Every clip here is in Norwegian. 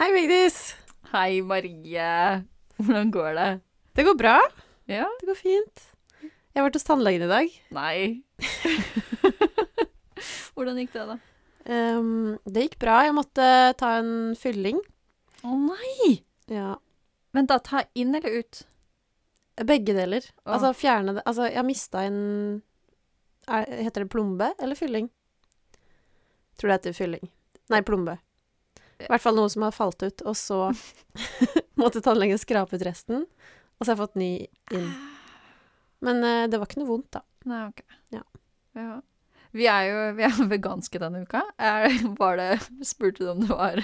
Hei, Vigdis. Hei, Marie. Hvordan går det? Det går bra. Ja? Det går fint. Jeg har vært hos tannlegen i dag. Nei. Hvordan gikk det, da? Um, det gikk bra. Jeg måtte ta en fylling. Å nei! Ja. Vent, da. Ta inn eller ut? Begge deler. Oh. Altså fjerne det Altså, jeg mista en er, Heter det plombe eller fylling? Tror det heter fylling. Nei, plombe. I hvert fall noe som har falt ut, og så måtte tannlegen skrape ut resten. Og så har jeg fått ny inn. Men uh, det var ikke noe vondt, da. Nei, ok. Ja. Ja. Vi er jo vi er veganske denne uka. Jeg var det, spurte du om det var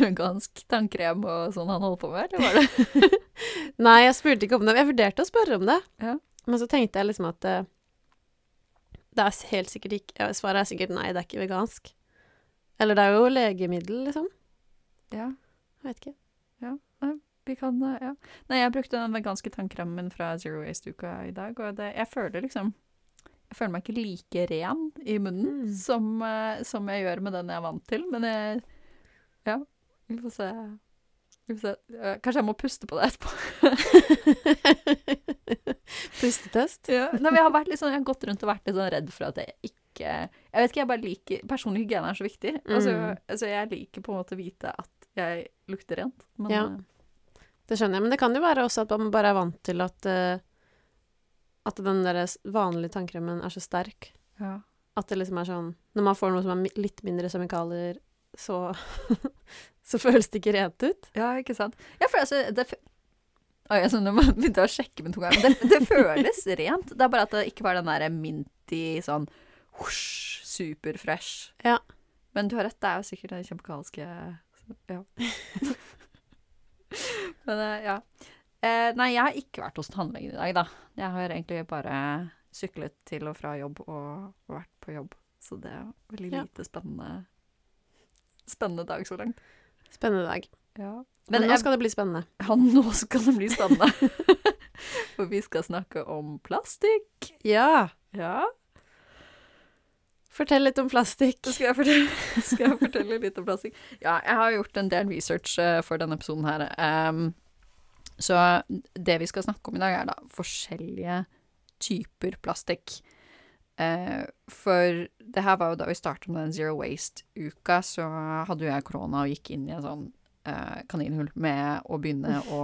vegansk tannkrem og sånn han holdt på med, eller var det Nei, jeg spurte ikke om det. Jeg vurderte å spørre om det. Ja. Men så tenkte jeg liksom at uh, det er helt sikkert ikke Svaret er sikkert nei, det er ikke vegansk. Eller det er jo legemiddel, liksom. Ja. Jeg vet ikke. Vi kan eh, Ja. Nei, jeg brukte den veganske tannkremen fra Zero Waste-uka i dag, og det, jeg føler liksom Jeg føler meg ikke like ren i munnen Mm. som, eh, som jeg gjør med den jeg er vant til, men jeg Ja, vi får se. Vi får se. Kanskje jeg må puste på det etterpå. Pustetest. Ja. Nei, men jeg har sånn, jeg har gått rundt og vært litt sånn redd for at jeg ikke Jeg vet ikke, jeg bare liker Personlig hygiene er så viktig. Altså, Mm. altså, jeg liker på en måte å vite at jeg lukter rent. Men Ja. eh, Det skjønner jeg. Men det kan jo være også at man bare er vant til at eh, At den der vanlige tannkremen er så sterk. ja. At det liksom er sånn Når man får noe som er litt mindre kjemikalier, så Så føles det ikke rent ut. Ja, ikke sant? Ja, for altså, det Oi, sånn, jeg begynte å sjekke med tunga. det, det føles rent. Det er bare at det ikke var den der minty sånn husj, superfresh. Ja. Men du har rett, det er jo sikkert den kjemikaliske Ja. Men eh, ja. Eh, nei, jeg har ikke vært hos tannlegen i dag, da. Jeg har egentlig bare syklet til og fra jobb og vært på jobb. Så det er veldig Ja. lite spennende Spennende dag så langt. Spennende dag. Ja. Men, Men nå jeg- skal det bli spennende. ja, nå skal det bli spennende. For vi skal snakke om plastikk. Ja. Ja, Fortell litt om plastikk. skal jeg fortelle, skal jeg fortelle litt om plastikk. Ja, jeg har gjort en del research uh, for denne episoden her. Um, så det vi skal snakke om i dag, er da forskjellige typer plastikk. Uh, for det her var jo da vi startet med den Zero Waste-uka, så hadde jo jeg korona og gikk inn i en sånn uh, kaninhull med å begynne å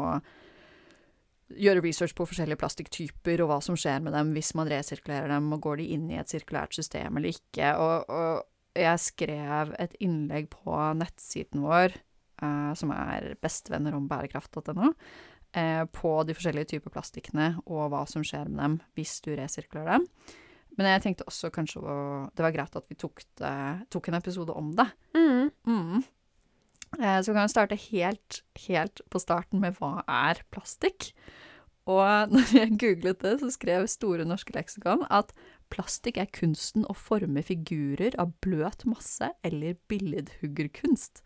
gjøre research på forskjellige plastikktyper og hva som skjer med dem hvis man resirkulerer dem, og går de inn i et sirkulært system eller ikke. Og, og jeg skrev et innlegg på nettsiden vår, eh, som er bestevennerombærekraft.no, eh, på de forskjellige typer plastikkene og hva som skjer med dem hvis du resirkulerer dem. Men jeg tenkte også kanskje å, det var greit at vi tok, det, tok en episode om det. Mm. Mm. Eh, Så vi kan starte helt, helt på starten med hva er plastikk? Og når jeg googlet det, så skrev Store norske leksikon at plastikk er kunsten å forme figurer av bløt masse eller billedhuggerkunst.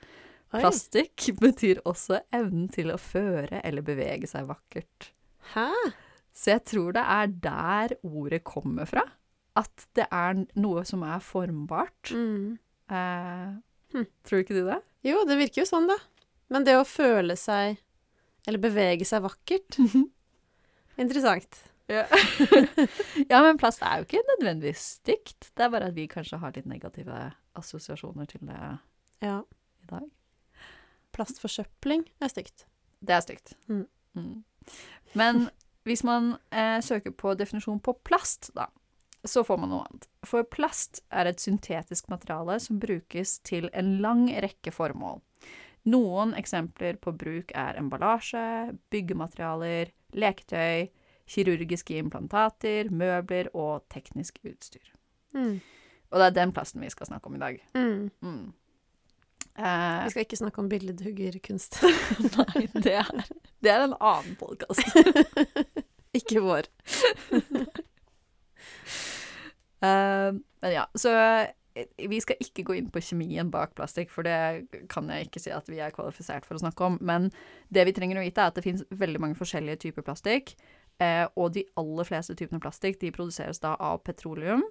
Plastikk betyr også evnen til å føre eller bevege seg vakkert. Hæ? Så jeg tror det er der ordet kommer fra. At det er noe som er formbart. Mm. Eh, Hm. Tror ikke du det? Jo, det virker jo sånn, da. Men det å føle seg Eller bevege seg vakkert Interessant. Ja. ja, men plast er jo ikke nødvendigvis stygt. Det er bare at vi kanskje har litt negative assosiasjoner til det Ja. i dag. Plastforsøpling er stygt. Det er stygt. Mm. Mm. Men hvis man eh, søker på definisjon på plast, da, så får man noe annet. For plast er et syntetisk materiale som brukes til en lang rekke formål. Noen eksempler på bruk er emballasje, byggematerialer, leketøy, kirurgiske implantater, møbler og teknisk utstyr. Mm. Og det er den plasten vi skal snakke om i dag. Mm. Mm. Uh, Vi skal ikke snakke om billedhuggerkunst. nei, det er, det er en annen podkast. ikke vår. Eh, men ja, så eh, vi skal ikke gå inn på kjemien bak plastikk, for det kan jeg ikke si at vi er kvalifisert for å snakke om. Men det vi trenger å vite, er at det finnes veldig mange forskjellige typer plastikk. Eh, og de aller fleste typene plastikk de produseres da av petroleum,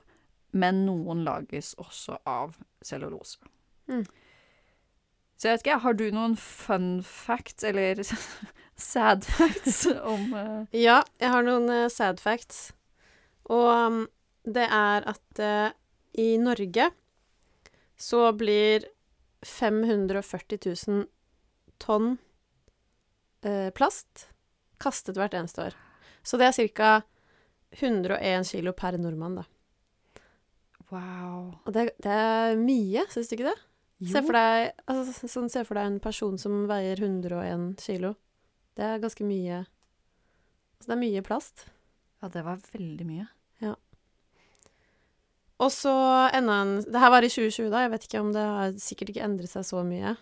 men noen lages også av cellulose. Mm. Så jeg vet ikke, har du noen fun facts, eller sad facts, om eh, Ja, jeg har noen uh, sad facts. Og um, det er at eh, i Norge så blir 540 000 tonn eh, plast kastet hvert eneste år. Så det er ca. 101 kilo per nordmann, da. Wow. Og det, det er mye, syns du ikke det? Se for deg, altså, sånn, se for deg en person som veier 101 kilo. Det er ganske mye Altså, det er mye plast. Ja, det var veldig mye. Og så enda en Det her var i 2020, da. Jeg vet ikke om det har sikkert ikke endret seg så mye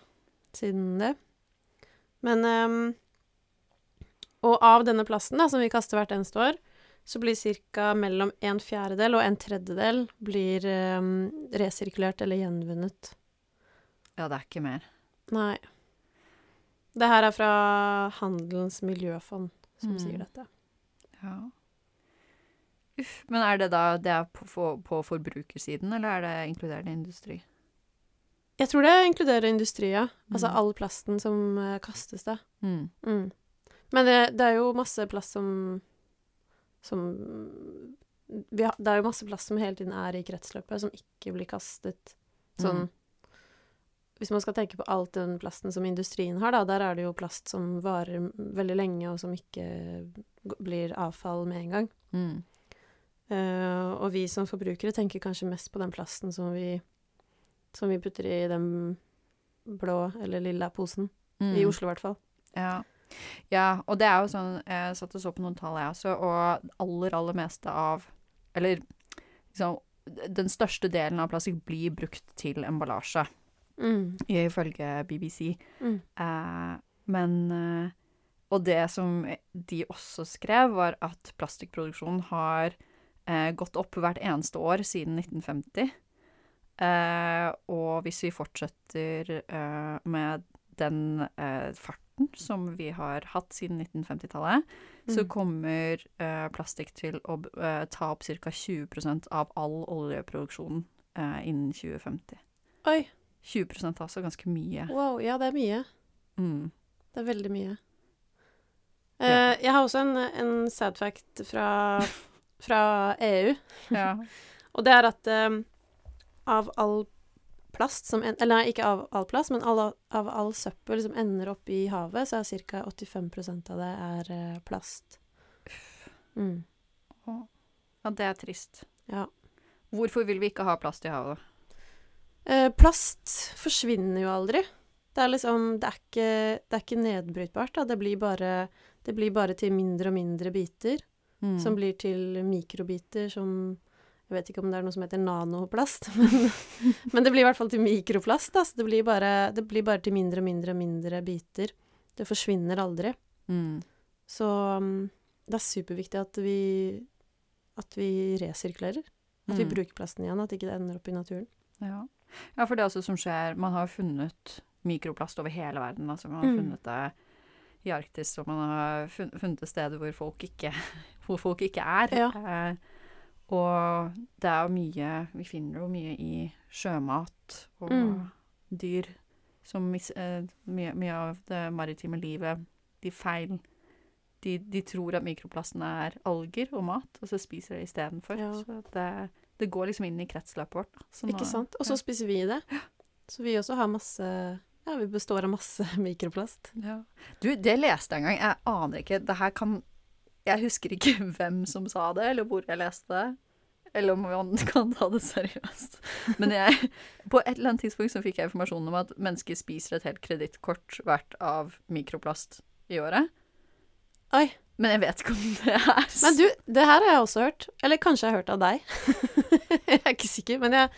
siden det. Men um, Og av denne plasten, da, som vi kaster hvert eneste år, så blir ca. mellom en fjerdedel og en tredjedel blir um, resirkulert eller gjenvunnet. Ja, det er ikke mer. Nei. Det her er fra Handelens miljøfond som Mm. sier dette. Ja. Uff. Men er det da det er på, på, på forbrukersiden, eller er det inkluderende industri? Jeg tror det inkluderer industri, ja. Altså Mm. all plasten som eh, kastes, da. Mm. Mm. Men det, det er jo masse plast som Som vi har, Det er jo masse plast som hele tiden er i kretsløpet, som ikke blir kastet. Sånn Mm. Hvis man skal tenke på alt den plasten som industrien har, da, der er det jo plast som varer veldig lenge, og som ikke blir avfall med en gang. Mm. Eh, og vi som forbrukere tenker kanskje mest på den plasten som vi, som vi putter i den blå eller lilla posen. Mm. I Oslo, i hvert fall. Ja. ja, og det er jo sånn Jeg satt og så på noen tall, jeg også, og aller, aller meste av Eller liksom Den største delen av plastikk blir brukt til emballasje, Mm. ifølge BBC. Mm. Eh, men eh, Og det som de også skrev, var at plastikkproduksjonen har eh, gått opp hvert eneste år siden 1950. Eh, og hvis vi fortsetter eh, med den eh, farten som vi har hatt siden 1950-tallet, så Mm. kommer eh, plastikk til å eh, ta opp ca. 20 av all oljeproduksjon eh, innen 2050. Oi, 20% er altså ganske mye. wow, ja, det er mye. Mm. Det er veldig mye. Ja. Eh, jeg har også en, en sad fact fra, fra EU, Ja. og det er at um, av all plast som en, Eller nei, ikke av all plast, men all, av all søppel som ender opp i havet, så er ca. 85% av det er uh, plast. Mm. ja, det er trist. Ja. Hvorfor vil vi ikke ha plast i havet? Eh, plast forsvinner jo aldri. Det er liksom Det er ikke, det er ikke nedbrytbart, da. Det blir, bare, det blir bare til mindre og mindre biter. Mm. Som blir til mikrobiter som Jeg vet ikke om det er noe som heter nanoplast, men, men det blir i hvert fall til mikroplast. Da, så det blir, bare, det blir bare til mindre og mindre og mindre biter. Det forsvinner aldri. mm. Så um, det er superviktig at vi, at vi resirkulerer. At vi Mm. bruker plasten igjen, at ikke det ender opp i naturen. Ja. ja, for det er også som skjer Man har jo funnet mikroplast over hele verden. Altså man har Mm. funnet det i Arktis, og man har funnet steder hvor folk ikke, hvor folk ikke er. Ja. Eh, og det er mye Vi finner jo mye i sjømat og Mm. dyr som eh, mye, mye av det maritime livet De feil de, de tror at mikroplasten er alger og mat, og så spiser de istedenfor. Ja. Så det, det går liksom inn i kretsløpet vårt. Nå- Ikke sant? Og så ja. spiser vi det. Så vi også har masse Ja, vi består av masse mikroplast. Ja. Du, det leste jeg en gang. Jeg aner ikke. Det her kan Jeg husker ikke hvem som sa det, eller hvor jeg leste det. Eller om man kan ta det seriøst. Men jeg, på et eller annet tidspunkt så fikk jeg informasjon om at mennesker spiser et helt kredittkort hvert av mikroplast i året. Oi. Men jeg vet ikke om det er Men du, det her har jeg også hørt. Eller kanskje jeg har hørt av deg. jeg er ikke sikker, men jeg,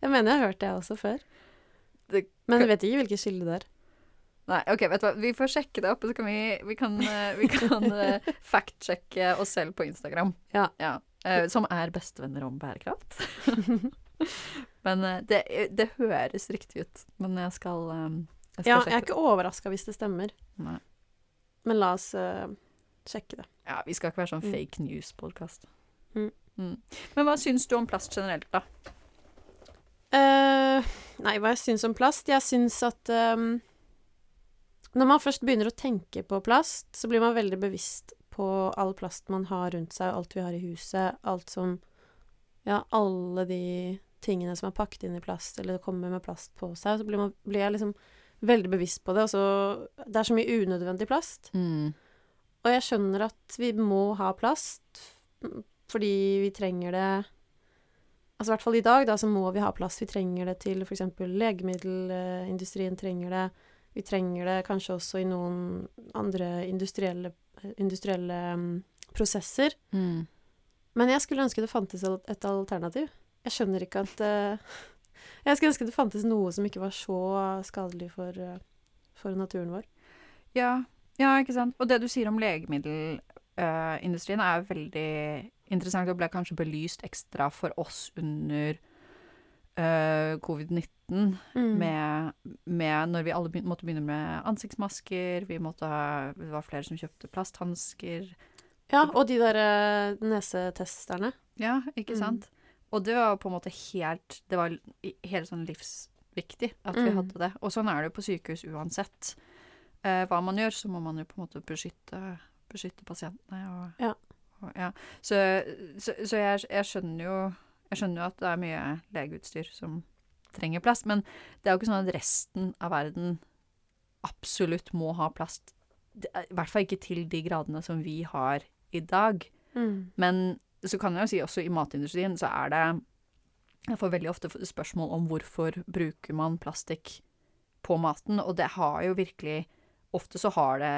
jeg mener jeg har hørt det også før. Men jeg vet ikke hvilket kilde det er. Nei, OK, vet du hva. Vi får sjekke det opp, og så kan vi, vi kan, eh, vi kan eh, fact-sjekke oss selv på Instagram. Ja. Eh, som er bestevenner om bærekraft. Men det, det høres riktig ut. Men jeg skal, jeg skal Ja, jeg er ikke overraska hvis det stemmer. Nei. men la oss uh, sjekke det. Ja, vi skal ikke være sånn Mm. fake news-podkast. Mm. Mm. Men hva syns du om plast generelt, da? Uh, nei, hva jeg syns om plast? Jeg syns at ehm, Når man først begynner å tenke på plast, så blir man veldig bevisst på all plast man har rundt seg, alt vi har i huset, alt som Ja, alle de tingene som er pakket inn i plast, eller kommer med plast på seg. Så blir, man, blir jeg liksom veldig bevisst på det. Og så Det er så mye unødvendig plast. Og jeg skjønner at vi må ha plast fordi vi trenger det Altså i hvert fall i dag, da, så må vi ha plast. Vi trenger det til f.eks. legemiddelindustrien trenger det. Vi trenger det kanskje også i noen andre industrielle, industrielle mm, prosesser. Mm. Men jeg skulle ønske det fantes et alternativ. Jeg skjønner ikke at uh, Jeg skulle ønske det fantes noe som ikke var så skadelig for, uh, for naturen vår. Ja, ja, ikke sant. Og det du sier om legemiddelindustrien er veldig interessant og ble kanskje belyst ekstra for oss under eh, covid-19, Mm. med, med når vi alle begyn- måtte begynne med ansiktsmasker, vi måtte ha, det var flere som kjøpte plasthansker. Ja, og de der uh, nesetesterne. Ja, ikke Mm. sant? Og det var på en måte helt Det var helt sånn livsviktig at vi Mm. hadde det. Og sånn er det jo på sykehus uansett. Uh, hva man gjør, så må man jo på en måte beskytte, beskytte pasientene og Ja. Og, ja. Så, så, så jeg, jeg skjønner jo Jeg skjønner jo at det er mye legeutstyr som trenger plast, men det er jo ikke sånn at resten av verden absolutt må ha plast. Det I hvert fall ikke til de gradene som vi har i dag. Mm. Men så kan jeg jo si også i matindustrien så er det Jeg får veldig ofte spørsmål om hvorfor bruker man plastikk på maten, og det har jo virkelig Ofte så har det,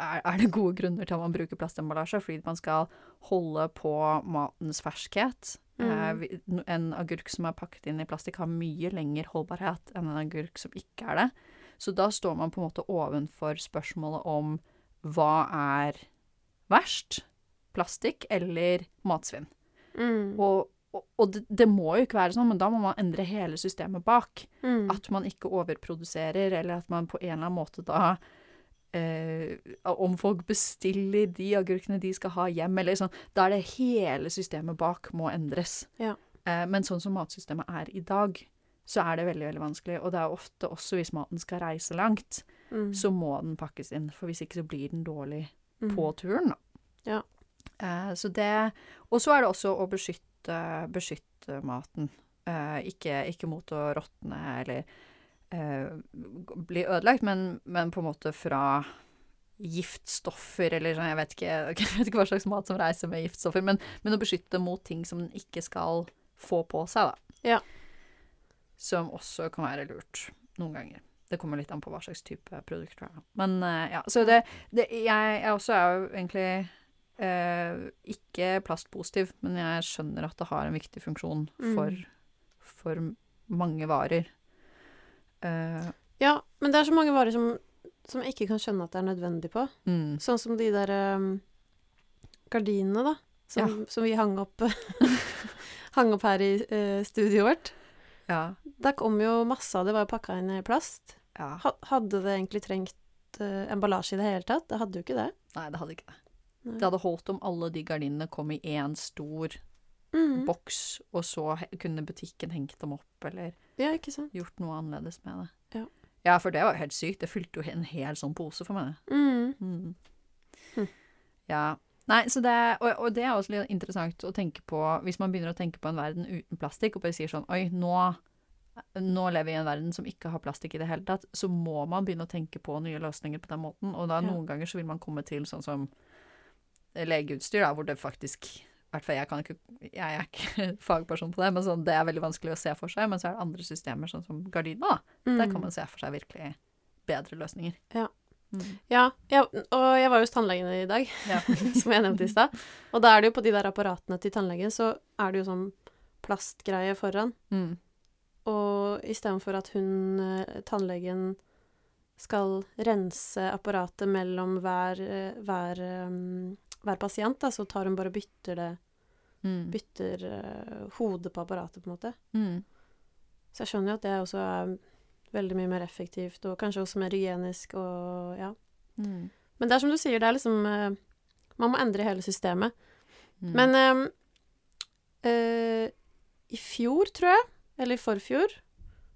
er, er det gode grunner til at man bruker plastemballasje, fordi man skal holde på matens ferskhet. Mm. En agurk som er pakket inn i plastikk, har mye lengre holdbarhet enn en agurk som ikke er det. Så da står man på en måte ovenfor spørsmålet om hva er verst? Plastikk eller matsvinn? Mm. Og, og, og det, det må jo ikke være sånn, men da må man endre hele systemet bak. Mm. At man ikke overproduserer, eller at man på en eller annen måte da Om folk bestiller de agurkene de skal ha hjem, eller sånn, da er det hele systemet bak må endres. Ja. Eh, men sånn som matsystemet er i dag, så er det veldig veldig vanskelig. Og det er ofte også hvis maten skal reise langt, Mm. så må den pakkes inn. For hvis ikke så blir den dårlig Mm. på turen, da. Ja. Eh, så det Og så er det også å beskytte, beskytte maten. Eh, ikke, ikke mot å råtne eller eh, bli ødelagt, men, men på en måte fra giftstoffer eller sånn, jeg vet ikke, jeg vet ikke hva slags mat som reiser med giftstoffer, men, men å beskytte mot ting som den ikke skal få på seg, da. Ja. Som også kan være lurt noen ganger. Det kommer litt an på hva slags type produkt det er. Men eh, ja, så det, det jeg, jeg også er jo egentlig eh, ikke plastpositiv, men jeg skjønner at det har en viktig funksjon Mm. for, for mange varer. Eh, Ja, men det er så mange varer som, som jeg ikke kan skjønne at det er nødvendig på. mm. Sånn som de der um, gardinene, da. Som, som vi hang opp, hang opp her i uh, studioet vårt. Ja. Der kom jo masse av det var jo pakka inn i plast. ja. Ha, hadde det egentlig trengt uh, emballasje i det hele tatt? Det hadde jo ikke det. Nei, det hadde ikke det. Nei. Det hadde holdt om alle de gardinene kom i én stor mm. boks, og så kunne butikken hengt dem opp, eller Ja, ikke sant. gjort noe annerledes med det. Ja. Ja, for det var jo helt sykt. Det fylte jo en hel sånn pose for meg. Mm. Mm. Hm. Ja. Nei, så det, og, og det er også litt interessant å tenke på, hvis man begynner å tenke på en verden uten plastikk, og bare sier sånn Oi, nå, nå lever vi i en verden som ikke har plastikk i det hele tatt, så må man begynne å tenke på nye løsninger på den måten. Og da Ja. noen ganger så vil man komme til sånn som legeutstyr, da, hvor det faktisk hvert fall jeg, kan ikke, jeg er ikke fagperson på det, men sånn, det er veldig vanskelig å se for seg. Men så er det andre systemer, sånn som Gardina. da. Der kan man se for seg virkelig bedre løsninger. Ja. Mm. Ja, ja, og jeg var jo hos tannlegen i dag, Ja. som jeg nevnte i stad. Og da er det jo på de der apparatene til tannlegen, så er det jo sånn plastgreie foran. Mm. og istedenfor at hun, eh, tannlegen, skal rense apparatet mellom hver, eh, hver, um, hver pasient, da, så tar hun bare og bytter det Mm. Bytter uh, hodet på apparatet, på en måte. Mm. Så jeg skjønner jo at det også er veldig mye mer effektivt, og kanskje også mer hygienisk og ja. Mm. Men det er som du sier, det er liksom uh, Man må endre hele systemet. Mm. Men ehm, uh, i fjor, tror jeg, eller i forfjor,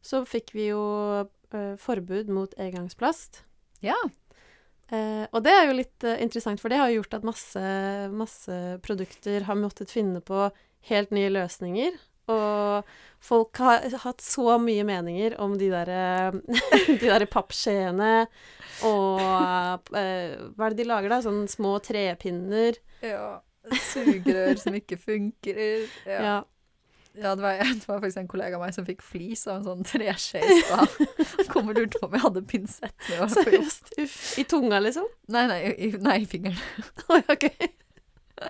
så fikk vi jo eh, forbud mot engangsplast. Ja. Eh, og det er jo litt eh, interessant, for det har gjort at masse, masse produkter har måttet finne på helt nye løsninger. Og folk har hatt så mye meninger om de der, eh, de der pappskjeene og eh, Hva er det de lager, da? Sånne små trepinner. ja. Sugerør som ikke funker. Ja. Ja. Ja, det var, det var faktisk en kollega av meg som fikk flis av en sånn treskje i stad. Kom og lurte på om jeg hadde pinsett med. Seriøst? Uff. I tunga, liksom? Nei, nei, i, nei, i fingeren. Oi, ok.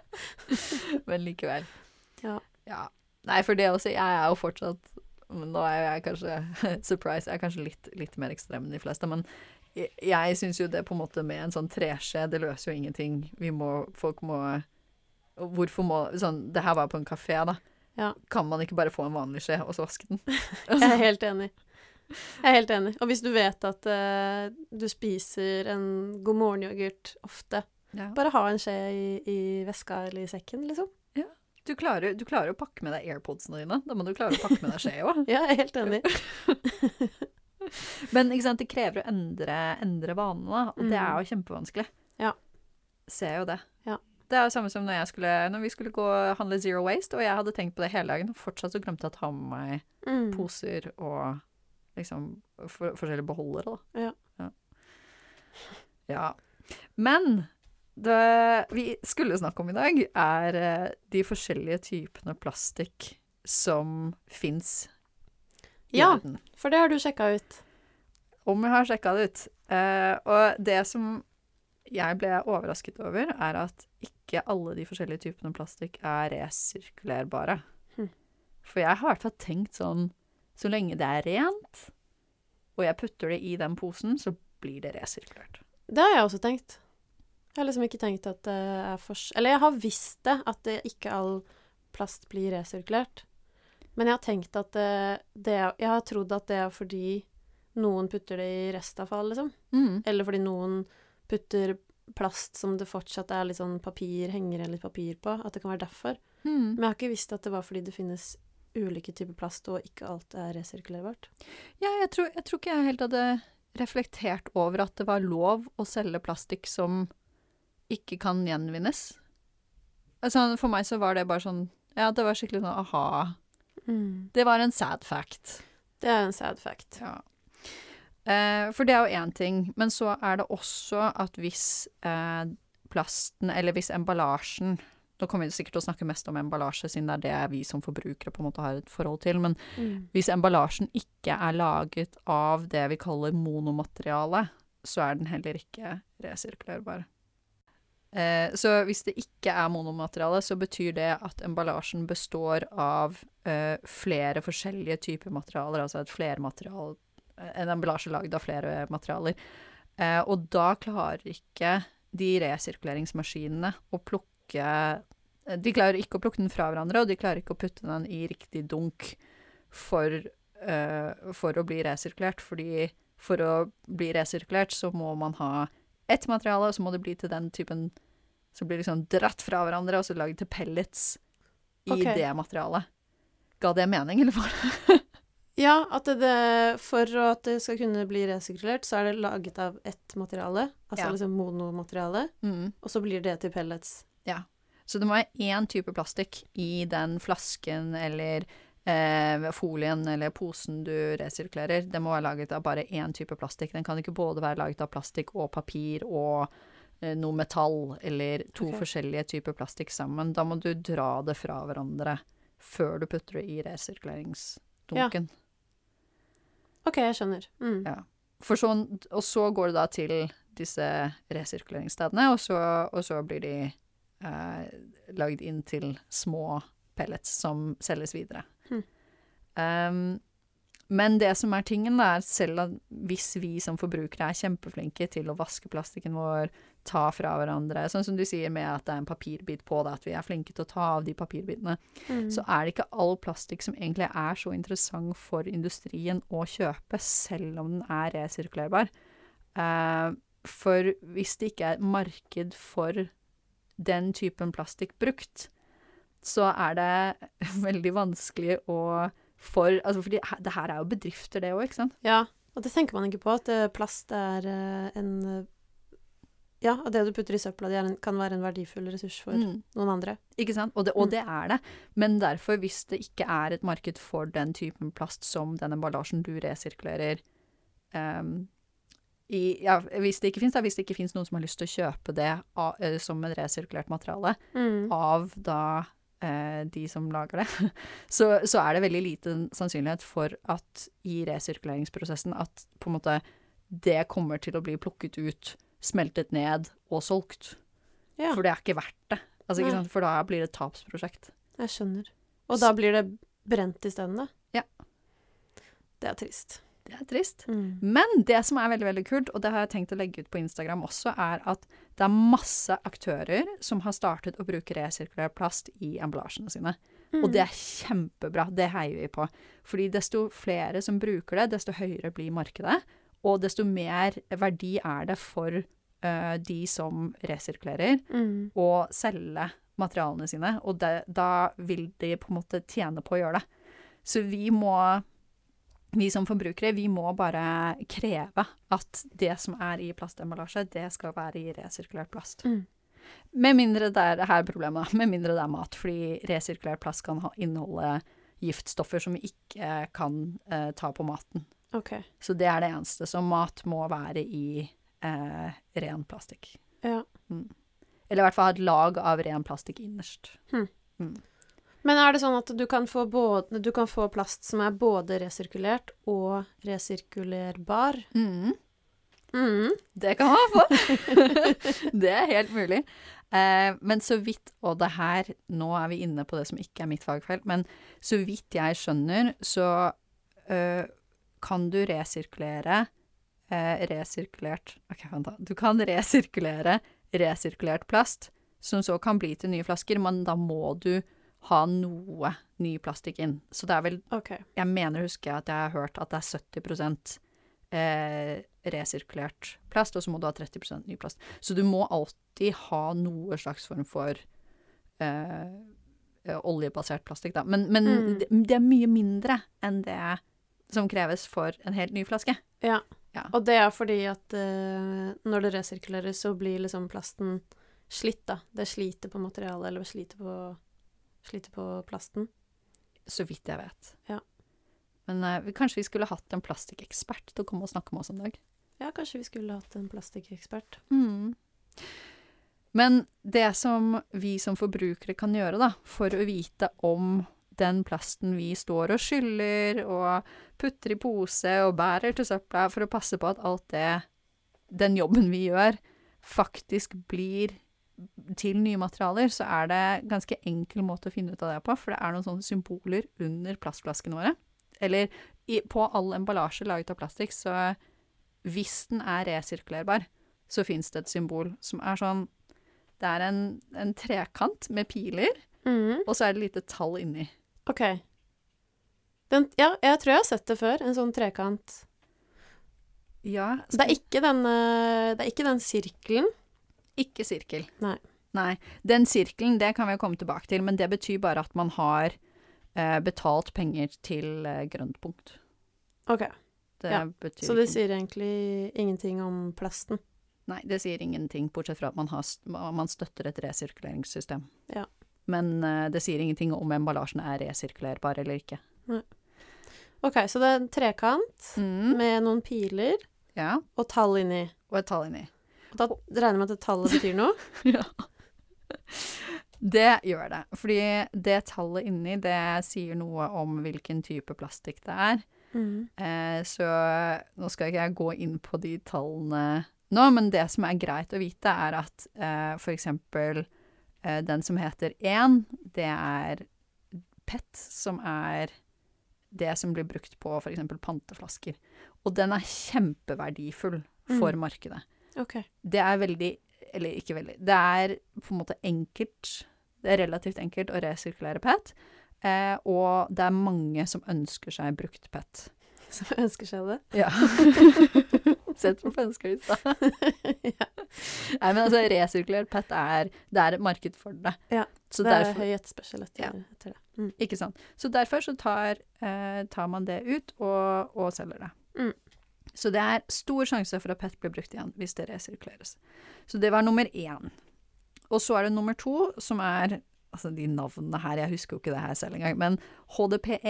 Men likevel. Ja. Ja. Nei, for det også, jeg er jo fortsatt men Nå er jeg kanskje Surprise, jeg er kanskje litt, litt mer ekstrem enn de fleste, men jeg, jeg syns jo det på en måte med en sånn treskje, det løser jo ingenting. Vi må Folk må Hvorfor må Sånn, det her var på en kafé, da. Ja. Kan man ikke bare få en vanlig skje og så vaske den? Jeg er helt enig. Jeg er helt enig. Og hvis du vet at uh, du spiser en god morgen-yoghurt ofte, Ja. bare ha en skje i, i veska eller i sekken, liksom. Du, klarer, du klarer å pakke med deg airpodsene dine. Da må du klare å pakke med deg skje òg. Ja, jeg er helt enig. Men sant, det krever å endre, endre vanene, og det Mm. er jo kjempevanskelig. Ja. Ser jo det. Ja. Det er jo samme som når, jeg skulle, når vi skulle gå og handle Zero Waste, og jeg hadde tenkt på det hele dagen, og fortsatt så glemte jeg å ta med meg Mm. poser og liksom for, forskjellige beholdere, da. Ja. Ja. ja. Men det vi skulle snakke om i dag, er eh, de forskjellige typene plastikk som fins i Ja. verden. For det har du sjekka ut. Om jeg har sjekka det ut. Uh, og det som jeg ble overrasket over, er at ikke alle de forskjellige typene plastikk er resirkulerbare. Hm. For jeg har i hvert fall tenkt sånn Så lenge det er rent, og jeg putter det i den posen, så blir det resirkulert. Det har jeg også tenkt. Jeg har liksom ikke tenkt at det er for... Eller jeg har visst det, at det ikke all plast blir resirkulert. Men jeg har tenkt at det, det Jeg har trodd at det er fordi noen putter det i restavfall, liksom. Mm. Eller fordi noen putter plast som det fortsatt er litt sånn papir, henger igjen litt papir på. At det kan være derfor. Mm. Men jeg har ikke visst at det var fordi det finnes ulike typer plast, og ikke alt er resirkulerbart. Ja, jeg tror, jeg tror ikke jeg helt hadde reflektert over at det var lov å selge plastikk som ikke kan gjenvinnes. Altså, for meg så var det bare sånn Ja, det var skikkelig sånn aha. Det var en sad fact. Det er en sad fact. Ja. Eh, for det er jo én ting, men så er det også at hvis eh, plasten, eller hvis emballasjen Nå kommer vi sikkert til å snakke mest om emballasje, siden det er det vi som forbrukere på en måte har et forhold til, men Mm. hvis emballasjen ikke er laget av det vi kaller monomateriale, så er den heller ikke resirkulerbar. Eh, så hvis det ikke er monomateriale, så betyr det at emballasjen består av eh, flere forskjellige typer materialer, altså et flermaterial En emballasje lagd av flere materialer. Eh, og da klarer ikke de resirkuleringsmaskinene å plukke eh, De klarer ikke å plukke den fra hverandre, og de klarer ikke å putte den i riktig dunk for, eh, for å bli resirkulert. Fordi for å bli resirkulert så må man ha ett materiale, og så må det bli til den typen som blir liksom dratt fra hverandre, og så laget til pellets i okay. det materialet. Ga det mening, eller hva? Ja, at det, det, for at det skal kunne bli resirkulert, så er det laget av ett materiale, altså Ja. liksom monomateriale, Mm. og så blir det til pellets. Ja. Så det må være én type plastikk i den flasken eller eh, folien eller posen du resirkulerer. Det må være laget av bare én type plastikk. Den kan ikke både være laget av plastikk og papir og eh, noe metall, eller to okay. forskjellige typer plastikk sammen. Da må du dra det fra hverandre før du putter det i resirkuleringsdunken. OK, jeg skjønner. Mm. Ja. For sånn, og så går det da til disse resirkuleringsstedene, og så, og så blir de eh, lagd inn til små pellets som selges videre. Mm. Um, Men det som er tingen, er selv hvis vi som forbrukere er kjempeflinke til å vaske plastikken vår, ta fra hverandre, sånn som du sier med at det er en papirbit på det, at vi er flinke til å ta av de papirbitene, Mm. så er det ikke all plastikk som egentlig er så interessant for industrien å kjøpe, selv om den er resirkulerbar. Uh, for hvis det ikke er marked for den typen plastikk brukt, så er det veldig vanskelig å for, altså fordi det her er jo bedrifter, det òg, ikke sant? Ja, og det tenker man ikke på, at eh, plast er eh, en eh, Ja, og det du putter i søpla di, kan være en verdifull ressurs for Mm. noen andre. Ikke sant? Og det, og Mm. det er det. Men derfor, hvis det ikke er et marked for den typen plast som den emballasjen du resirkulerer um, i, ja, Hvis det ikke fins, hvis det ikke fins noen som har lyst til å kjøpe det av, som en resirkulert materiale Mm. av da de som lager det, så, så er det veldig liten sannsynlighet for at i resirkuleringsprosessen at på en måte det kommer til å bli plukket ut, smeltet ned og solgt. Ja, For det er ikke verdt det. Altså, ikke sant? For da blir det et tapsprosjekt. jeg skjønner. Og da blir det brent isteden, da? Ja. Det er trist. Det er trist. Mm. Men det som er veldig veldig kult, og det har jeg tenkt å legge ut på Instagram også, er at det er masse aktører som har startet å bruke resirkulert plast i emballasjene sine. Og det er kjempebra. Det heier vi på. Fordi desto flere som bruker det, desto høyere blir markedet. Og desto mer verdi er det for uh, de som resirkulerer, mm. å selge materialene sine. Og det, da vil de på en måte tjene på å gjøre det. Så vi må vi som forbrukere, vi må bare kreve at det som er i plastemballasje, det skal være i resirkulert plast. Mm. Med mindre det er her problemet, med mindre det er mat. Fordi resirkulert plast kan ha, inneholde giftstoffer som vi ikke kan eh, ta på maten. Okay. Så det er det eneste. Så mat må være i eh, ren plastikk. Ja. Eller i hvert fall ha et lag av ren plastikk innerst. Men er det sånn at du kan, få både, du kan få plast som er både resirkulert og resirkulerbar? Mm. Mm. Det kan man få. det er helt mulig. Eh, men så vidt, og det her Nå er vi inne på det som ikke er mitt fagfelt, men så vidt jeg skjønner, så eh, kan du resirkulere eh, resirkulert OK, vent, da. Du kan resirkulere resirkulert plast, som så kan bli til nye flasker, men da må du ha noe ny plastikk inn. Så det er vel okay. jeg mener husker jeg, at jeg har hørt at det er 70 eh, resirkulert plast, og så må du ha 30% ny plast. Så du må alltid ha noe slags form for eh, oljebasert plastikk, da. Men, men Mm. det, det er mye mindre enn det som kreves for en helt ny flaske. Ja. Ja. Og det er fordi at eh, når det resirkuleres, så blir liksom plasten slitt, da. Det sliter på materialet, eller sliter på, sliter på plasten. Så vidt jeg vet. Ja. Men eh, vi, kanskje vi skulle hatt en plastikkekspert til å komme og snakke med oss en dag. Ja, kanskje vi skulle hatt en plastikkekspert. Mm. Men det som vi som forbrukere kan gjøre, da, for å vite om den plasten vi står og skyller og putter i pose og bærer til søpla, for å passe på at alt det, den jobben vi gjør, faktisk blir til nye materialer, så er det ganske enkel måte å finne ut av det på, for det er noen sånne symboler under plastflaskene våre. Eller i, på all emballasje laget av plastikk, så hvis den er resirkulerbar, så fins det et symbol som er sånn Det er en, en trekant med piler, Mm. og så er det lite tall inni. OK. Den, ja, jeg tror jeg har sett det før. En sånn trekant. Ja, Det er ikke den, eh, det er ikke den sirkelen. Ikke sirkel. Nei. Nei. Den sirkelen, det kan vi jo komme tilbake til, men det betyr bare at man har eh, betalt penger til eh, grønt punkt. OK. Det Ja, betyr Så det sier egentlig ingenting om plasten. Nei, det sier ingenting, bortsett fra at man, har, man støtter et resirkuleringssystem. Ja. Men eh, det sier ingenting om emballasjen er resirkulerbar eller ikke. Nei. OK, så det er en trekant Mm. med noen piler Ja, og tall inni. og et tall inni. Da regner jeg med at det tallet betyr noe? Ja. Det gjør det. Fordi det tallet inni, det sier noe om hvilken type plastikk det er. Mm. Eh, så nå skal ikke jeg gå inn på de tallene nå, men det som er greit å vite, er at eh, for eksempel eh, den som heter 1, det er PET, som er det som blir brukt på f.eks. panteflasker. Og den er kjempeverdifull for Mm. markedet. OK. Det er veldig Eller ikke veldig. Det er på en måte enkelt Det er relativt enkelt å resirkulere PET. Eh, og det er mange som ønsker seg brukt PET. Som ønsker seg det. Ja. Sett på ønskelista. ja. Nei, men altså, resirkulert PET er Det er et marked for det. Ja, Så det er derfor høy etterspørsel etter, Ja. etter det. Mm. Ikke sant. Så derfor så tar, eh, tar man det ut og, og selger det. Mm. Så det er stor sjanse for at PET blir brukt igjen hvis det resirkuleres. Så det var nummer én. Og så er det nummer to, som er Altså, de navnene her, jeg husker jo ikke det her selv engang, men HDPE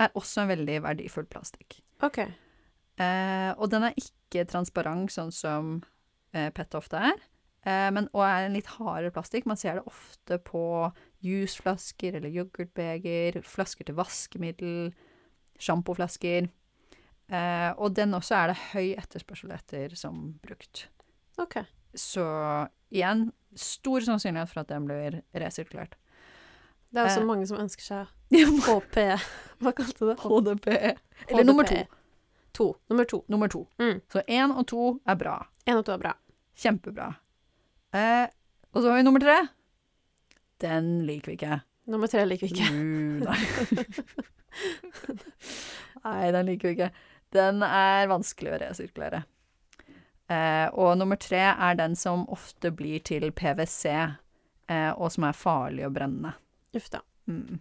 er også en veldig verdifull plastikk. OK. Eh, og den er ikke transparent, sånn som eh, PET ofte er. Eh, men, og er en litt hardere plastikk. Man ser det ofte på jusflasker eller yoghurtbeger, flasker til vaskemiddel, sjampoflasker. Eh, og den også er det høy etterspørsel etter som brukt. OK. Så igjen, stor sannsynlighet for at den blir resirkulert. Det er også Eh. mange som ønsker seg HPE. Hva kalte du det? HDPE. Eller nummer to. To. Nummer to. Nummer to. Mm. Så én og to er bra. Én og to er bra. Kjempebra. Eh, og så har vi nummer tre. Den liker vi ikke. Nummer tre liker vi ikke. Mm, nei. nei, den liker vi ikke. Den er vanskelig å resirkulere. Eh, og nummer tre er den som ofte blir til PwC, eh, og som er farlig og brennende. Uff da. Mm.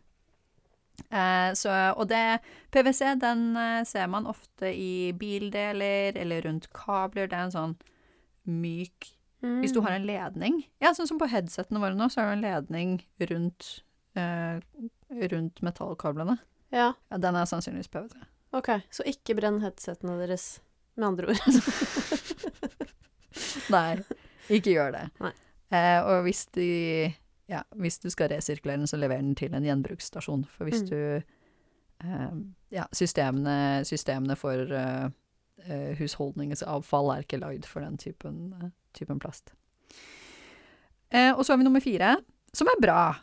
Eh, så, og det PwC den eh, ser man ofte i bildeler eller rundt kabler. Det er en sånn myk Hvis du har en ledning Ja, sånn som på headsetene våre nå, så er det en ledning rundt, eh, rundt metallkablene. Ja, Ja, den er sannsynligvis PwC. OK. Så ikke brenn headsetene deres, med andre ord. Nei, ikke gjør det. Eh, og hvis de Ja, hvis du skal resirkulere den, så lever den til en gjenbruksstasjon. For hvis Mm. du eh, Ja, systemene, systemene for eh, husholdningens avfall er ikke lagd for den typen, eh, typen plast. Eh, og så har vi nummer fire, som er bra.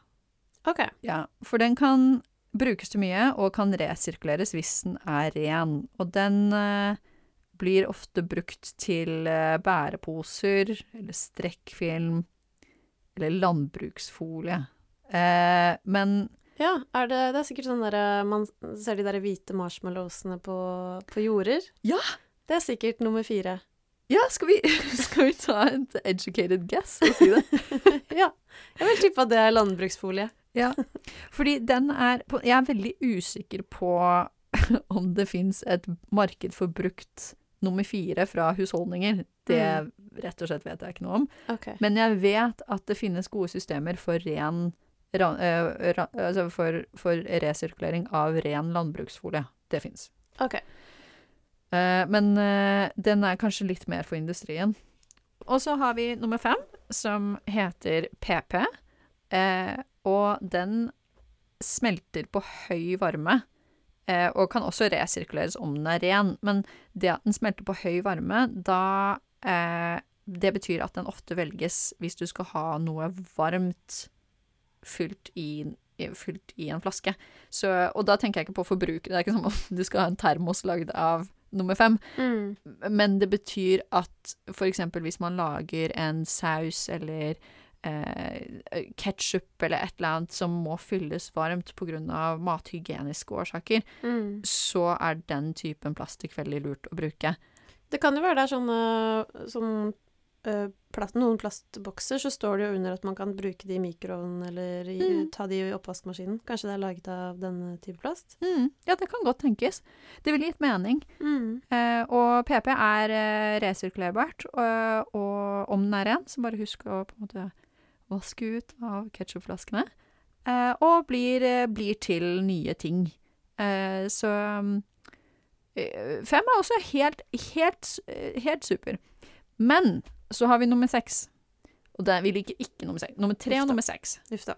OK. Ja, for den kan brukes til mye, og kan resirkuleres hvis den er ren. Og den eh, blir ofte brukt til eh, bæreposer, eller strekkfilm, eller landbruksfolie. Eh, men Ja, er det, det er sikkert sånn derre Man ser de der hvite marshmallowsene på, på jorder. Ja! Det er sikkert nummer fire. ja, skal vi, skal vi ta et educated guess og si det? ja. Jeg vil tippe at det er landbruksfolie. Ja, fordi den er Jeg er veldig usikker på om det fins et marked for brukt nummer fire fra husholdninger. Det Mm. rett og slett vet jeg ikke noe om. Okay. Men jeg vet at det finnes gode systemer for ren ra, ra, altså for, for resirkulering av ren landbruksfolie. Det fins. ok. men den er kanskje litt mer for industrien. Og så har vi nummer fem, som heter PP. Eh, og den smelter på høy varme. Eh, og kan også resirkuleres om den er ren. Men det at den smelter på høy varme, da eh, Det betyr at den ofte velges hvis du skal ha noe varmt fylt i, fylt i en flaske. Så, og da tenker jeg ikke på forbruket. Det er ikke som om du skal ha en termos lagd av nummer fem. Mm. Men det betyr at eksempel hvis man lager en saus eller eh, ketsjup eller et eller annet som må fylles varmt pga. mathygieniske årsaker, Mm. så er den typen plastikk veldig lurt å bruke. Det kan jo være det er sånne sånn, eh, plast, Noen plastbokser så står det jo under at man kan bruke de i mikroovnen eller i, Mm. ta de i oppvaskmaskinen. Kanskje det er laget av denne type plast? Mm, ja, det kan godt tenkes. Det ville gitt mening. Mm. Eh, og PP er eh, resirkulerbart, og, og om den er ren, så bare husk å på en måte vaske ut av ketsjupflaskene. Eh, og blir, eh, blir til nye ting. Eh, så fem er også helt, helt, helt super. Men så har vi nummer seks. Og det, vi liker ikke nummer seks. Nummer tre og nummer seks. Da.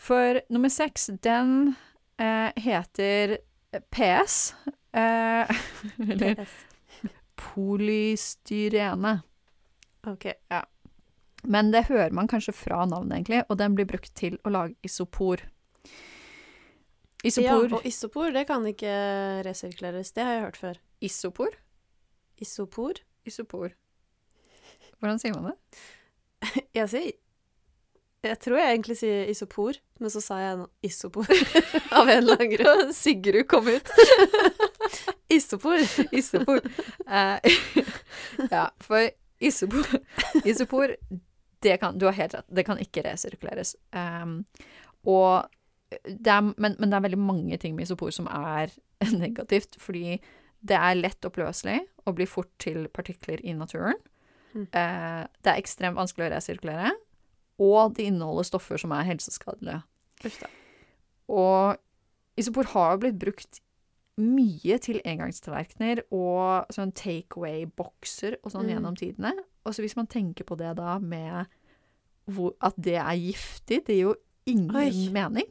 For nummer seks, den eh, heter PS. Eh, eller PS. polystyrene. OK. Men det hører man kanskje fra navnet, egentlig, og den blir brukt til å lage isopor. Isopor. Ja, og isopor, det kan ikke resirkuleres. Det har jeg hørt før. Isopor? Isopor? Isopor. Hvordan sier man det? Jeg sier Jeg tror jeg egentlig sier isopor, men så sa jeg nå isopor. Av en eller annen grunn. Sigrud kom ut. Isopor. Isopor. Uh, ja, for isopor, isopor det kan, Du har helt rett, det kan ikke resirkuleres. Um, og det er, men, men det er veldig mange ting med isopor som er negativt, fordi det er lett oppløselig og blir fort til partikler i naturen. Mm. Uh, det er ekstremt vanskelig å resirkulere, og det inneholder stoffer som er helseskadelige. Og isopor har jo blitt brukt mye til engangstallerkener og sånn takeaway-bokser og sånn Mm. gjennom tidene. Og så hvis man tenker på det da med hvor, at det er giftig, det gir jo ingen Oi. mening.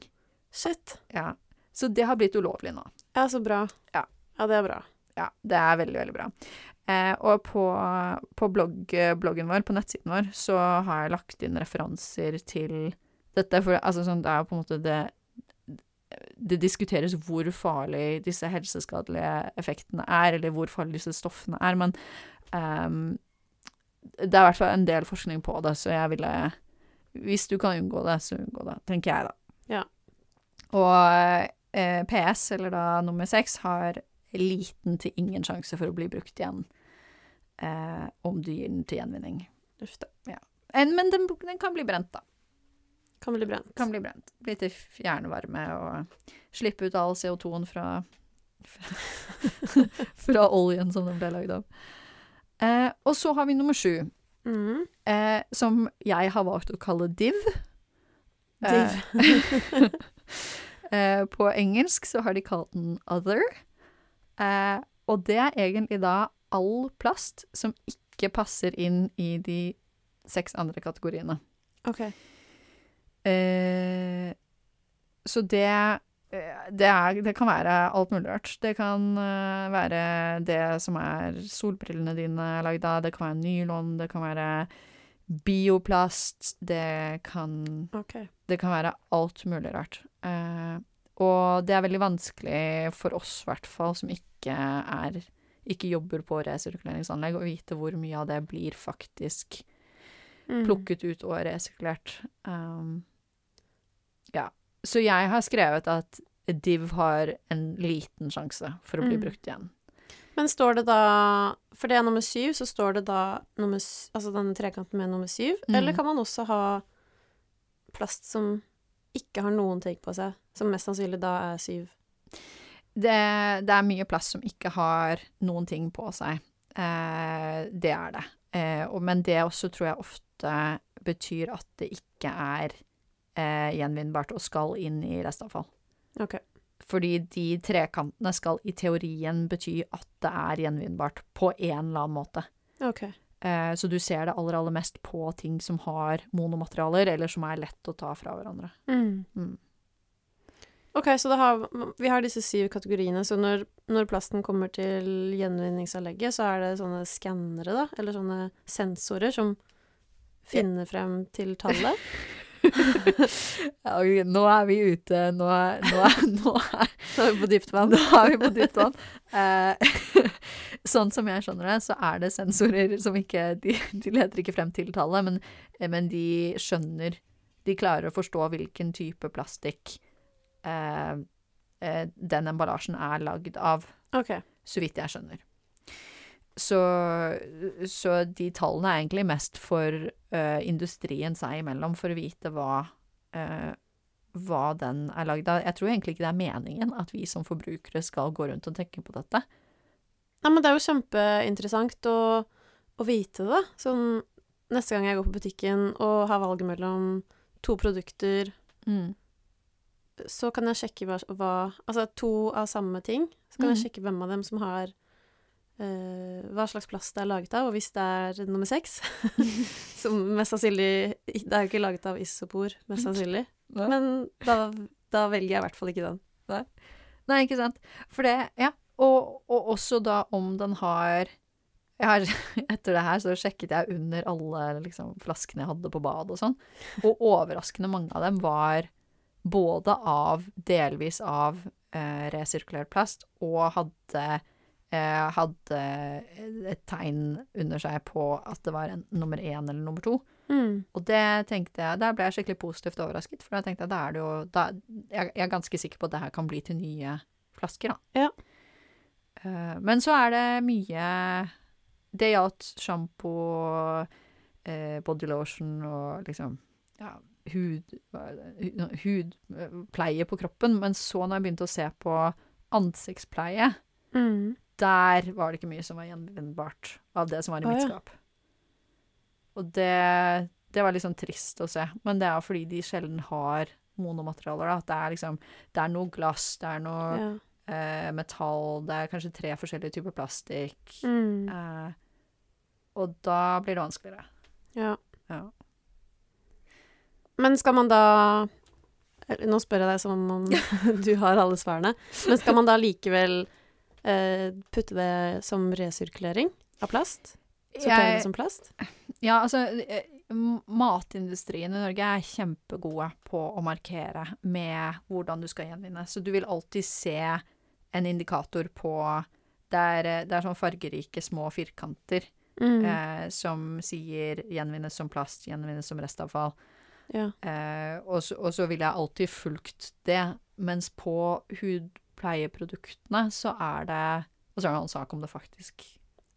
Shit. Ja. Så det har blitt ulovlig nå. Ja, så bra. Ja. Ja, det er bra. Ja, det er veldig, veldig bra. Eh, og på, på blogg, bloggen vår, på nettsiden vår, så har jeg lagt inn referanser til dette. For altså, sånn, det er jo på en måte det Det diskuteres hvor farlig disse helseskadelige effektene er, eller hvor farlige disse stoffene er, men um, det er i hvert fall en del forskning på det, så jeg ville Hvis du kan unngå det, så unngå det, tenker jeg, da. Ja. Og eh, PS, eller da nummer seks, har liten til ingen sjanse for å bli brukt igjen eh, om du gir den til gjenvinning. Uff da. En, men den, den kan bli brent, da. Kan bli brent. Kan bli brent. Bli til fjernvarme og slippe ut all CO2-en fra Fra oljen som den ble lagd av. Eh, og så har vi nummer sju, mm. eh, som jeg har valgt å kalle div. Div. Eh, eh, på engelsk så har de kalt den other. Eh, og det er egentlig da all plast som ikke passer inn i de seks andre kategoriene. OK. Eh, så det, eh, det, er, det kan være alt mulig rart. Det kan eh, være det som er solbrillene dine er lagd av, det kan være nylon, det kan være bioplast, det kan okay. det kan være alt mulig rart. Eh, og det er veldig vanskelig for oss, i hvert fall, som ikke er ikke jobber på resirkuleringsanlegg, å vite hvor mye av det blir faktisk Mm. plukket ut og resirkulert. Um, ja. Så jeg har skrevet at div har en liten sjanse for å bli Mm. brukt igjen. Men står det da For det er nummer syv, så står det da nummer, altså denne trekanten med nummer syv? Mm. Eller kan man også ha plast som ikke har noen ting på seg, som mest sannsynlig da er syv? Det, det er mye plast som ikke har noen ting på seg. Eh, det er det. Eh, og, men det også tror jeg ofte betyr at det ikke er eh, gjenvinnbart og skal inn i restavfall. Okay. Fordi de trekantene skal i teorien bety at det er gjenvinnbart på en eller annen måte. Okay. Eh, så du ser det aller, aller mest på ting som har monomaterialer, eller som er lett å ta fra hverandre. Mm. Mm. OK, så har, vi har disse syv kategoriene, så når, når plasten kommer til gjenvinningsanlegget, så er det sånne skannere, da, eller sånne sensorer som finner frem til tallet? Ja, nå er vi ute, nå er, nå er, nå er, nå er vi på dypt vann. nå er vi på dypt vann. Eh, sånn som jeg skjønner det, så er det sensorer som ikke De, de leder ikke frem til tallet, men, men de skjønner De klarer å forstå hvilken type plastikk eh, eh, den emballasjen er lagd av. Okay. så vidt jeg skjønner. Så, så de tallene er egentlig mest for uh, industrien seg imellom, for å vite hva, uh, hva den er lagd av. Jeg tror egentlig ikke det er meningen at vi som forbrukere skal gå rundt og tenke på dette. Nei, men det er jo kjempeinteressant å, å vite det. Sånn neste gang jeg går på butikken og har valget mellom to produkter, så kan jeg sjekke hva, hva Altså to av samme ting. Så kan jeg Mhm. sjekke hvem av dem som har hva slags plast det er laget av, og hvis det er nummer seks Som mest sannsynlig Det er jo ikke laget av isopor, mest sannsynlig. Nei. Men da, da velger jeg i hvert fall ikke den. Nei, ikke sant. For det, ja. Og, og også da om den har jeg har, Etter det her så sjekket jeg under alle liksom, flaskene jeg hadde på badet og sånn, og overraskende mange av dem var både av delvis av eh, resirkulert plast, og hadde, eh, hadde et tegn under seg på at det var en nummer én eller nummer to. Mm. Og det tenkte jeg, der ble jeg skikkelig positivt overrasket, for da tenkte jeg da er det jo da, jeg, jeg er ganske sikker på at det her kan bli til nye flasker, da. Ja. Eh, men så er det mye Det gjaldt sjampo, uh, bodylotion og liksom ja, hud, hudpleie på kroppen. Men så når jeg begynte å se på ansiktspleie, Mm. Der var det ikke mye som var gjenvinnbart av det som var i mitt skap. Og det, det var litt sånn trist å se. Men det er fordi de sjelden har monomaterialer. Da. At det er liksom Det er noe glass, det er noe Ja. eh, metall, det er kanskje tre forskjellige typer plastikk. Mm. Eh, og da blir det vanskeligere. ja. Ja. Men skal man da Nå spør jeg deg som om du har alle svarene. Men skal man da likevel putte det som resirkulering av plast? Sortere det som plast? ja, altså eh, Matindustrien i Norge er kjempegode på å markere med hvordan du skal gjenvinne. Så du vil alltid se en indikator på Det er, eh, det er sånn fargerike små firkanter Mm. eh, som sier 'gjenvinnes som plast', 'gjenvinnes som restavfall'. Ja. Eh, og, så, og så vil jeg alltid fulgt det. Mens på hudpleieproduktene så er det Og så er det en sak om det faktisk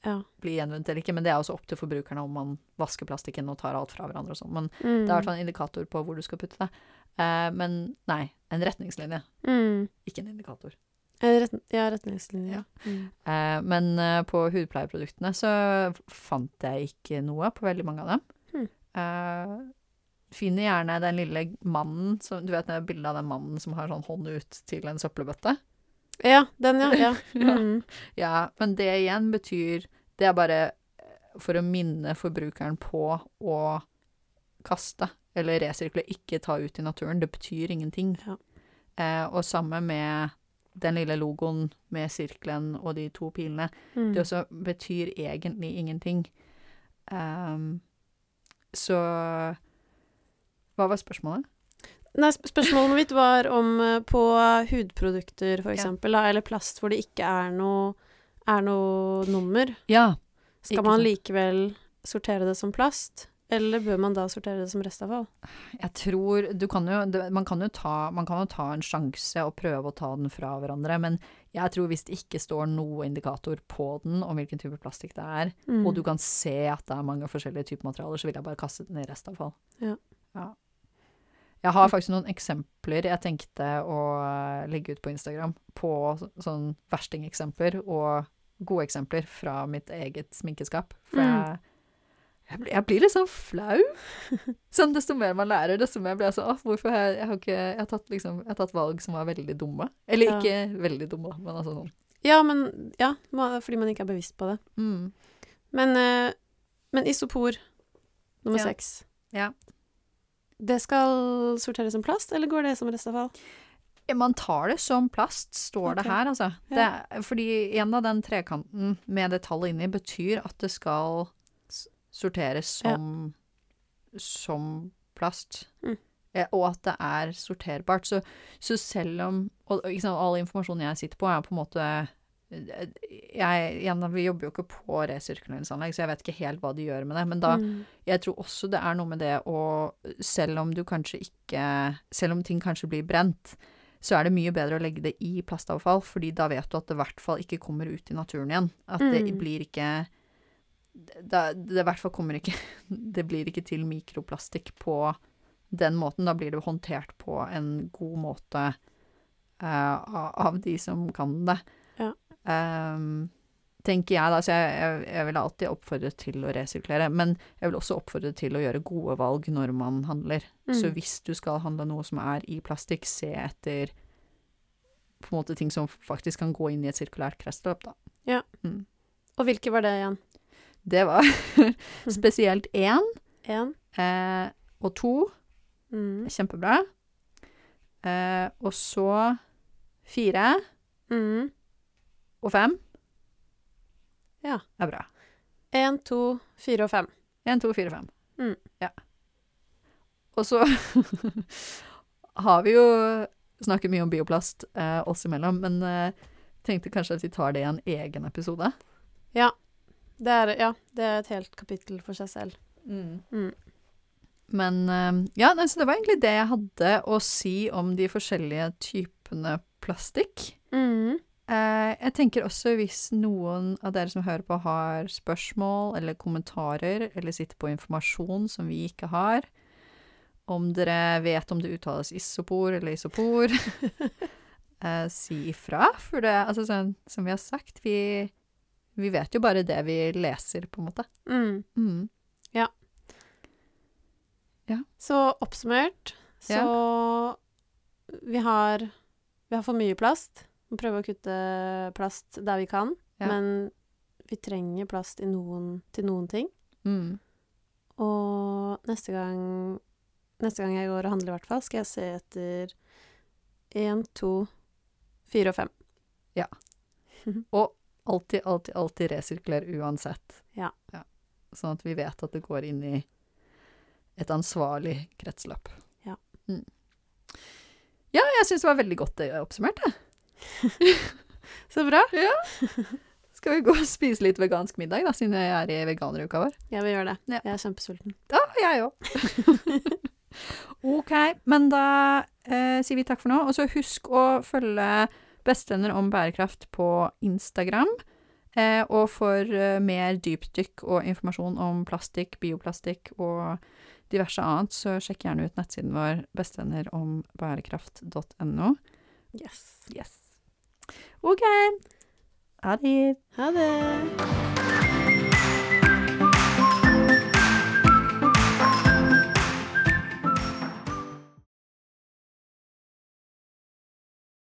ja. blir gjenvunnet eller ikke, men det er også opp til forbrukerne om man vasker plastikken og tar alt fra hverandre og sånn. Men Mm. det er i hvert fall en indikator på hvor du skal putte det. Eh, men nei, en retningslinje, Mm. ikke en indikator. Rett, ja, retningslinjer. Ja. Mm. Eh, men eh, på hudpleieproduktene så fant jeg ikke noe på veldig mange av dem. Mm Eh, finner gjerne den lille mannen som, Du vet det bildet av den mannen som har sånn hånd ut til en søppelbøtte? Ja, den, ja. ja. Mm. Ja, men det igjen betyr Det er bare eh, for å minne forbrukeren på å kaste eller resirkulere, ikke ta ut i naturen. Det betyr ingenting. Ja. Eh, og samme med den lille logoen med sirkelen og de to pilene. Mm. Det også betyr egentlig ingenting. Um, så Hva var spørsmålet? Nei, spørsmålet mitt var om eh, på hudprodukter, for eksempel, ja. eller plast hvor det ikke er noe, er noe nummer. Ja. Skal man likevel sortere det som plast, eller bør man da sortere det som restavfall? Jeg tror du kan jo man, kan jo ta, man kan jo ta en sjanse og prøve å ta den fra hverandre, men jeg tror hvis det ikke står noe indikator på den om hvilken type plastikk det er, Mm. og du kan se at det er mange forskjellige typer materialer, så vil jeg bare kaste den i restavfall. Ja. Ja. Jeg har faktisk noen eksempler jeg tenkte å legge ut på Instagram, på sånn verstingeksempler og gode eksempler fra mitt eget sminkeskap. For Mm. jeg, jeg, blir, jeg blir litt sånn flau. Sånn desto mer man lærer, desto mer blir jeg sånn Å, hvorfor har jeg, jeg har ikke Jeg har tatt liksom Jeg har tatt valg som var veldig dumme. Eller Ja. ikke veldig dumme, men altså sånn. Ja, men ja, fordi man ikke er bevisst på det. Mm. Men, eh, men isopor nummer Ja. seks, Ja. Det skal sorteres som plast, eller går det som restavfall? Man tar det som plast, står det her, altså. Ja. Det, fordi en av den trekanten med det tallet inni betyr at det skal sorteres sorteres Ja. som, som plast. Mm. Og at det er sorterbart. Så, så selv om Og liksom, all informasjonen jeg sitter på, er på en måte jeg, igjen, Vi jobber jo ikke på resirkuleringsanlegg, så jeg vet ikke helt hva de gjør med det. Men da, Mm. jeg tror også det er noe med det å Selv om du kanskje ikke Selv om ting kanskje blir brent, så er det mye bedre å legge det i plastavfall, fordi da vet du at det i hvert fall ikke kommer ut i naturen igjen. At det Mm. blir ikke da, Det i hvert fall kommer ikke Det blir ikke til mikroplastikk på den måten. Da blir det håndtert på en god måte uh, av de som kan det. Ehm, tenker jeg da. Så jeg, jeg, jeg vil alltid oppfordre til å resirkulere. Men jeg vil også oppfordre til å gjøre gode valg når man handler. Så Mm. hvis du skal handle noe som er i plastikk, se etter på en måte ting som faktisk kan gå inn i et sirkulært kretsløp, da. Ja. Mm. Og hvilke var det igjen? Det var spesielt én Én? eh, og to. Mm. Kjempebra. Eh, og så fire Mm. Og fem. Ja. Det er bra. Én, to, fire og fem. Én, to, fire, og fem. Mm. Ja. Og så har vi jo snakket mye om bioplast eh, oss imellom, men eh, tenkte kanskje at vi tar det i en egen episode. Det er, ja, det er et helt kapittel for seg selv. Mm. Men eh, ja, så det var egentlig det jeg hadde å si om de forskjellige typene plastikk. Mm. Eh, jeg tenker også hvis noen av dere som hører på har spørsmål eller kommentarer, eller sitter på informasjon som vi ikke har, om dere vet om det uttales isopor eller isopor, eh, si ifra. For det, altså sånn som vi har sagt, vi, vi vet jo bare det vi leser, på en måte. Mm. Mm. Så oppsummert, så vi har Vi har for mye plast. Vi prøve å kutte plast der vi kan, Ja. men vi trenger plast i noen, til noen ting. Mm. Og neste gang Neste gang jeg går og handler, i hvert fall, skal jeg se etter én, to, fire og fem. Og alltid, alltid, alltid resirkuler uansett. Ja. Sånn at vi vet at det går inn i et ansvarlig kretsløp. Ja. Mm. Ja, jeg syns det var veldig godt oppsummert, jeg. Så bra. Skal vi gå og spise litt vegansk middag, da, siden jeg er i veganeruka vår? Ja, vi gjør det. Ja. Jeg er kjempesulten. Ja, jeg òg. OK, men da eh, sier vi takk for nå. Og så husk å følge Bestevenner om bærekraft på Instagram. Eh, og for eh, mer dypdykk og informasjon om plastikk, bioplastikk og diverse annet, så sjekk gjerne ut nettsiden vår bestevennerombærekraft.no. Yes. Yes. OK. Ha det. Ha det.